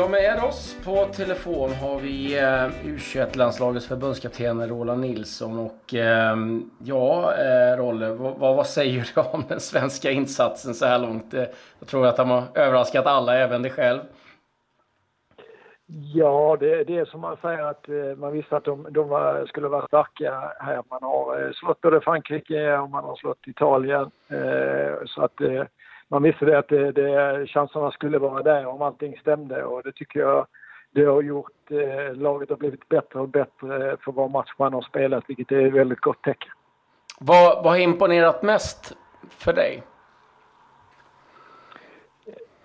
Ja, med oss på telefon har vi eh, U21-landslagets förbundskapten Roland Nilsson. Och eh, ja, eh, Rolle, vad, vad, säger du om den svenska insatsen så här långt? Eh, jag tror att han har överraskat alla, även dig själv. Ja, det, det är som man säger att eh, man visste att de, de var, skulle vara starka här. Man har eh, slått både Frankrike och man har slått Italien. Eh, så att eh, man visste det att det, det, chanserna skulle vara där om allting stämde och det tycker jag det har gjort eh, laget har blivit bättre och bättre för var match man har spelat vilket är ett väldigt gott tecken. Vad, vad har imponerat mest för dig?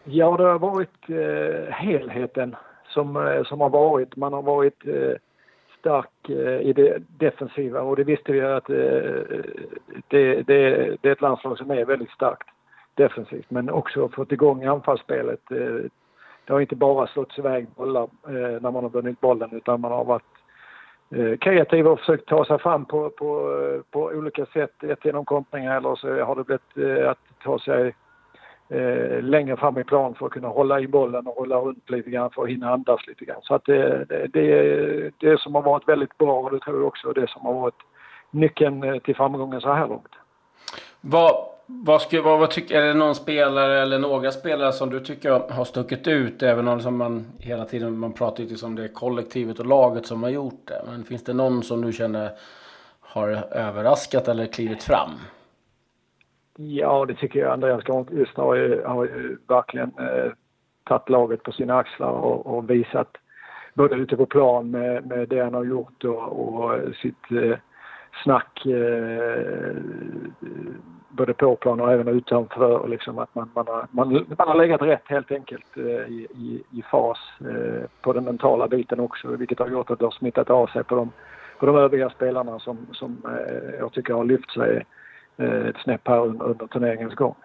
Ja, det har varit eh, helheten som, eh, som har varit. Man har varit eh, stark eh, i det defensiva och det visste vi att eh, det, det, det är ett landslag som är väldigt starkt defensivt men också fått igång anfallsspelet. Eh, det har inte bara slått iväg bollar eh, när man har vunnit bollen utan man har varit eh, kreativ och försökt ta sig fram på, på, på olika sätt. Ett genom kontringar eller så har det blivit att ta sig längre fram i plan för att kunna hålla i bollen och hålla runt lite grann för att hinna andas lite grann. Så att det, det, det, det som har varit väldigt bra och det tror jag också är det som har varit nyckeln till framgången så här långt. Vad, vad, skulle, vad, vad tycker, är det någon spelare eller några spelare som du tycker har stuckit ut? Även om liksom man hela tiden man pratar ju liksom om det kollektivet och laget som har gjort det. Men finns det någon som du känner har överraskat eller klivit fram? Ja, det tycker jag. Andreas Granqvist har ju, har ju verkligen eh, tagit laget på sina axlar och, och, visat både ute på plan med, med det han har gjort och, och sitt eh, snack eh, både på plan och även utanför. Liksom att man, man, har, man, man har legat rätt helt enkelt eh, i, i, i fas eh, på den mentala biten också vilket har gjort att det har smittat av sig på de, på de övriga spelarna som, som eh, jag tycker har lyft sig eh, ett snäpp här under, under turneringens gång.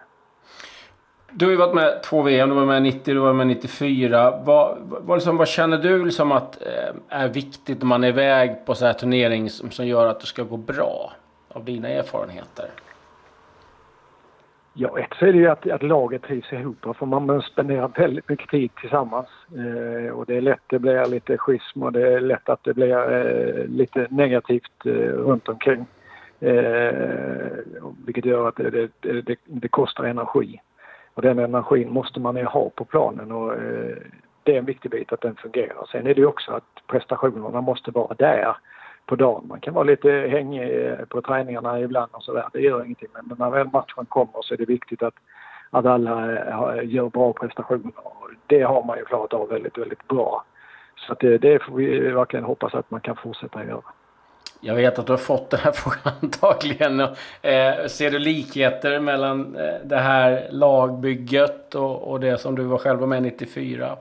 Du har ju varit med två VM, du var med 90, du var med 94. Vad, vad, liksom, vad känner du liksom att eh, är viktigt när man är iväg på så här turnering som, som gör att det ska gå bra? Av dina erfarenheter? Ja, ett så är det ju att, att laget trivs ihop för man spenderar väldigt mycket tid tillsammans. Eh, och det är lätt det blir lite schism och det är lätt att det blir eh, lite negativt eh, runt omkring. Eh, vilket gör att det, det, det, det, kostar energi. Och den energin måste man ju ha på planen och eh, det är en viktig bit att den fungerar. Sen är det ju också att prestationerna måste vara där på dagen. Man kan vara lite hängig eh, på träningarna ibland och sådär. Det gör ingenting. Men när väl matchen kommer så är det viktigt att, att alla eh, gör bra prestationer. Det har man ju klarat av väldigt, väldigt bra. Så det, eh, det får vi verkligen hoppas att man kan fortsätta göra. Jag vet att du har fått den här frågan antagligen. Eh, ser du likheter mellan det här lagbygget och, och det som du var själv var med 94?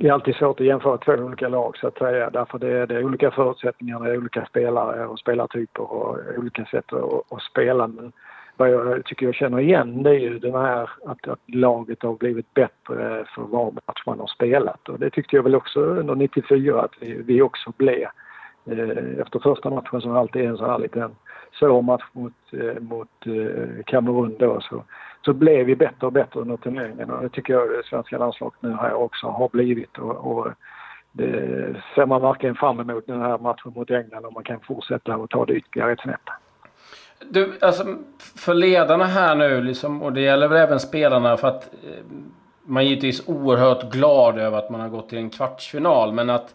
Det är alltid svårt att jämföra två olika lag så att säga därför det är, det är olika förutsättningar, det är olika spelare och spelartyper och olika sätt att, att spela. Men vad jag tycker jag känner igen det är ju den här att, att laget har blivit bättre för var match man har spelat och det tyckte jag väl också under 94 att vi, vi också blev. Eh, efter första matchen som alltid är en sån här liten svår match mot, eh, mot eh, Kamerun då så så blev vi bättre och bättre under turneringen och det tycker jag det svenska landslaget nu här också har blivit. Och, och det ser man verkligen fram emot den här matchen mot England om man kan fortsätta och ta det ytterligare ett snäpp. Du, alltså för ledarna här nu liksom, och det gäller väl även spelarna för att eh, man är givetvis oerhört glad över att man har gått till en kvartsfinal men att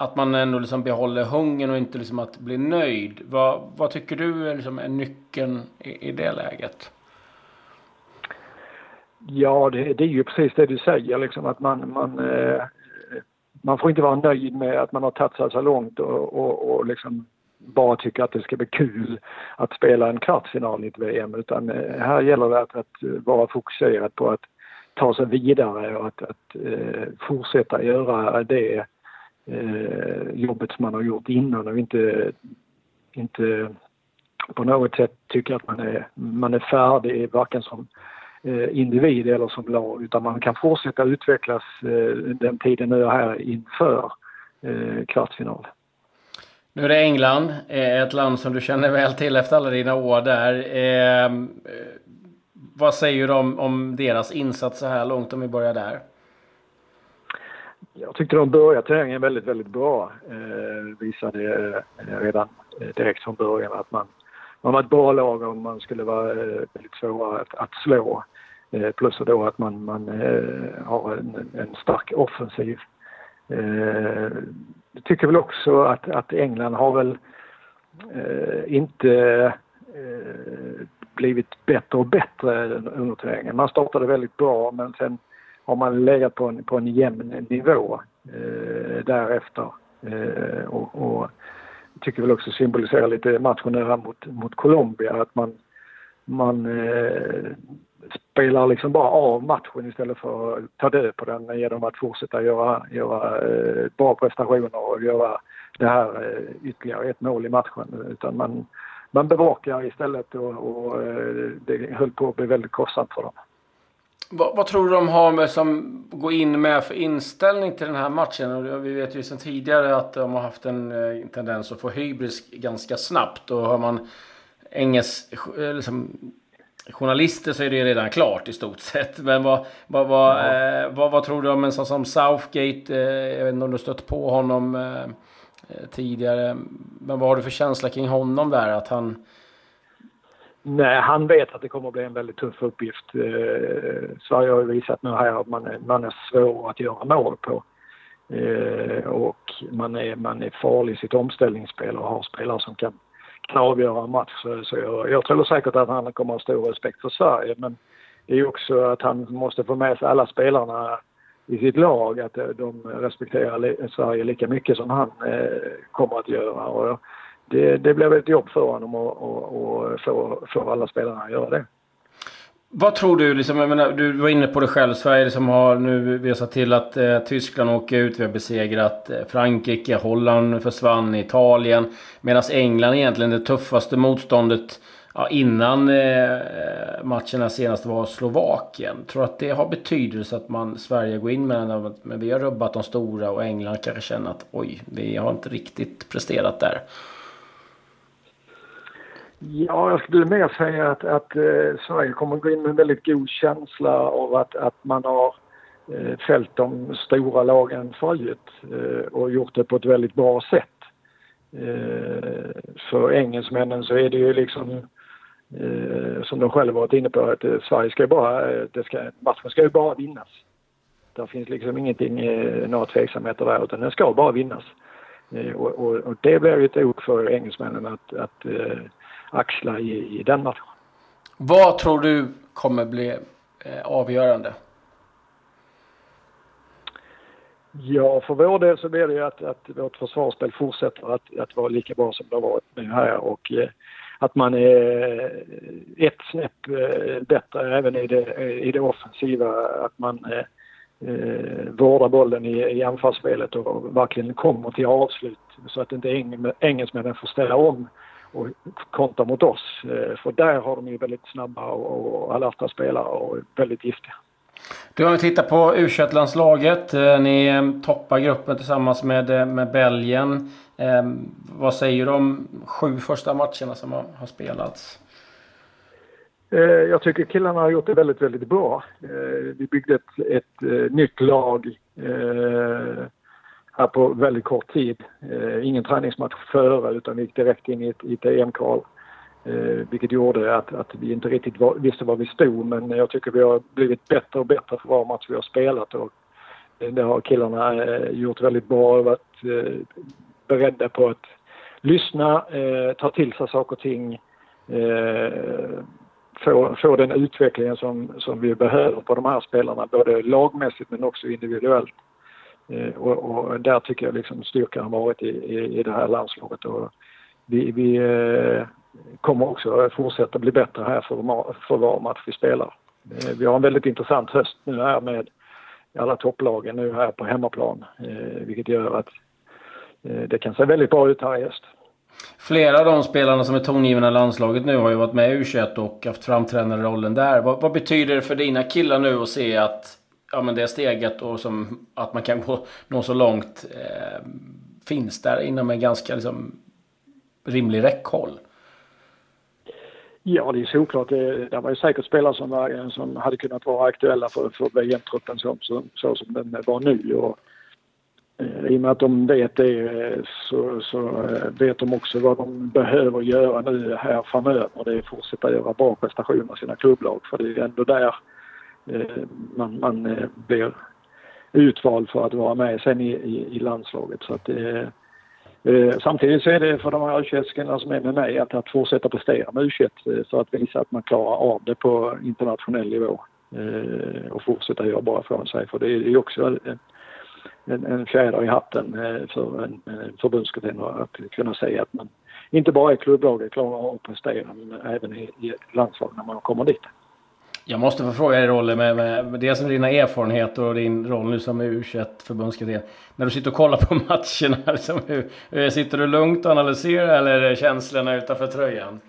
att man ändå liksom behåller hungern och inte liksom att bli nöjd. Vad, vad tycker du är, liksom är nyckeln i, i det läget? Ja, det, det, är ju precis det du säger liksom att man, man, eh, man får inte vara nöjd med att man har tagit sig så långt och, och, och liksom bara tycka att det ska bli kul att spela en kvartsfinal i ett VM utan eh, här gäller det att, att vara fokuserad på att ta sig vidare och att, att eh, fortsätta göra det eh, jobbet som man har gjort innan och inte, inte på något sätt tycka att man är, man är färdig varken som individ eller som lag utan man kan fortsätta utvecklas eh, den tiden nu är här inför eh, kvartsfinal. Nu är det England, ett land som du känner väl till efter alla dina år där. Eh, vad säger du om, om deras insats så här långt om vi börjar där? jag tyckte de började turneringen väldigt, väldigt bra. Eh, visade eh, redan eh, direkt från början att man, man var ett bra lag om man skulle vara eh, väldigt svåra att, att slå. Eh, plus då att man, man eh, har en, en stark offensiv. Jag tycker väl också att, att England har väl inte blivit bättre och bättre under turneringen. Man startade väldigt bra men sen har man legat på en, på en jämn nivå eh, därefter. Eh, och, och tycker väl också symboliserar lite matchen här mot, mot Colombia att man, man eh, spelar liksom bara av matchen istället för att ta död på den genom att fortsätta göra, göra eh, bra prestationer och göra det här eh, ytterligare ett mål i matchen. Utan man, man bevakar istället och, och eh, det höll på att bli väldigt kostsamt för dem. Vad, vad, tror du de har med som går in med för inställning till den här matchen? Och vi vet ju sedan tidigare att de har haft en eh, tendens att få hybris ganska snabbt. Och har man engelsk, eh, liksom, journalister så är det redan klart i stort sett. Men vad, vad, vad, ja. eh, vad, vad, tror du om en sån som Southgate? Eh, jag vet inte om du stött på honom eh, eh, tidigare. Men vad har du för känsla kring honom där? Att han Nej, han vet att det kommer att bli en väldigt tuff uppgift. Eh, Sverige har ju visat nu här att man är, man är svår att göra mål på. Eh, och man är, man är farlig i sitt omställningsspel och har spelare som kan, kan avgöra en match. Så, så jag, jag tror säkert att han kommer att ha stor respekt för Sverige men det är ju också att han måste få med sig alla spelarna i sitt lag att de respekterar Sverige lika mycket som han eh, kommer att göra. Och det, det blev ett jobb för honom att få, få alla spelarna att göra det. Vad tror du? Liksom, jag menar, du var inne på det själv. Sverige som har nu visat till att eh, Tyskland åker ut. Vi har besegrat eh, Frankrike. Holland försvann. Italien. Medan England egentligen det tuffaste motståndet ja, innan eh, matcherna senast var Slovakien. Tror att det har betydelse att man Sverige går in med den? Men vi har rubbat de stora och England kanske känner att oj, vi har inte riktigt presterat där. Ja, jag skulle mer säga att, att eh, Sverige kommer att gå in med en väldigt god känsla av att, att man har eh, fällt de stora lagen förut eh, och gjort det på ett väldigt bra sätt. Eh, för engelsmännen så är det ju liksom eh, som de själva varit inne på att eh, Sverige ska ju bara, eh, det ska, matchen ska ju bara vinnas. Det finns liksom ingenting, eh, några tveksamheter där utan den ska bara vinnas. Eh, och, och, och, det blir ju ett ok för engelsmännen att, att eh, axla i, i den matchen. Vad tror du kommer bli eh, avgörande? Ja, för vår del så blir det ju att, att vårt försvarsspel fortsätter att, att vara lika bra som det har varit nu här och eh, att man är ett snäpp eh, bättre även i det, i det offensiva. Att man eh, eh vårdar bollen i, i anfallsspelet och verkligen kommer till avslut så att inte engelsmännen får ställa om och kontra mot oss. Eh, för där har de ju väldigt snabba och alerta spelare och väldigt giftiga. Du har tittat på u landslaget eh, Ni eh, toppar gruppen tillsammans med, med Belgien. Vad säger du om sju första matcherna som har, har spelats? Jag tycker killarna har gjort det väldigt, väldigt bra. Vi byggde ett, ett nytt lag här på väldigt kort tid. Eh, ingen träningsmatch före utan vi gick direkt in i ett, i ett EM-kval. Eh, vilket gjorde att, att vi inte riktigt var, visste var vi stod men jag tycker vi har blivit bättre och bättre för var match vi har spelat. Och eh, det har killarna eh, gjort väldigt bra och varit eh, beredda på att lyssna, eh, ta till sig saker och ting. Eh, få, få den utvecklingen som, som vi behöver på de här spelarna både lagmässigt men också individuellt. Eh, och, och, där tycker jag liksom styrkan har varit i, i, i det här landslaget. Och vi, vi eh, kommer också fortsätta bli bättre här för, för var match vi spelar. Eh, vi har en väldigt intressant höst nu här med alla topplagen nu här på hemmaplan. Eh, vilket gör att eh, det kan se väldigt bra ut här i höst. Flera av de spelarna som är tongivna i landslaget nu har ju varit med i U21 och haft framträdande rollen där. Vad, vad, betyder det för dina killar nu att se att ja, men det steget och som, att man kan gå, nå så långt eh, finns där inom en ganska liksom, rimlig räckhåll? Ja, det är såklart. Eh, det, det var ju säkert spelare som, var, eh, som hade kunnat vara aktuella för, för VM-truppen så, så, så, som den var nu. Och eh, I och med att de vet det så, så vet de också vad de behöver göra nu här framöver. Det är att fortsätta göra bra prestationer i sina klubblag för det är ändå där Eh, man, man eh, blir utvald för att vara med sen i, i, i landslaget. Så att Eh, eh samtidigt så är det för de här u som är med mig att, att fortsätta prestera med u eh, för att visa att man klarar av det på internationell nivå eh, och fortsätta göra bra från sig. För det är ju också en, en, en fjäder i hatten eh, för en, en förbundskapten att kunna säga att man inte bara i klubblaget klarar av att prestera men även i, i landslaget när man kommer dit. Jag måste få fråga dig Rolle, med, med, med dels med dina erfarenheter och din roll nu som U21-förbundskapten. När du sitter och kollar på matcherna, liksom, hur, sitter du lugnt och analyserar eller är det känslorna utanför tröjan?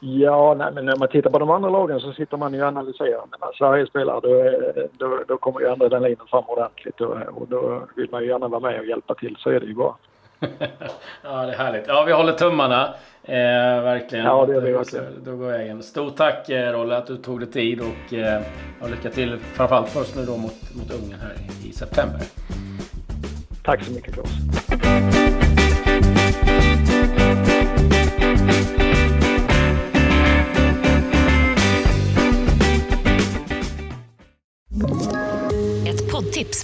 Ja, nej, men när man tittar på de andra lagen så sitter man ju och analyserar. När Sverige spelar då, då, då kommer ju andra den linjen fram ordentligt och, och då vill man ju gärna vara med och hjälpa till. Så är det ju bara. ja, det är härligt. Ja, vi håller tummarna. Eh, verkligen. Ja, det är det verkligen. Då går vägen. Stort tack eh, Rolle att du tog dig tid och eh, lycka till framförallt först nu då mot, mot Ungern här i, i september. Tack så mycket Claes.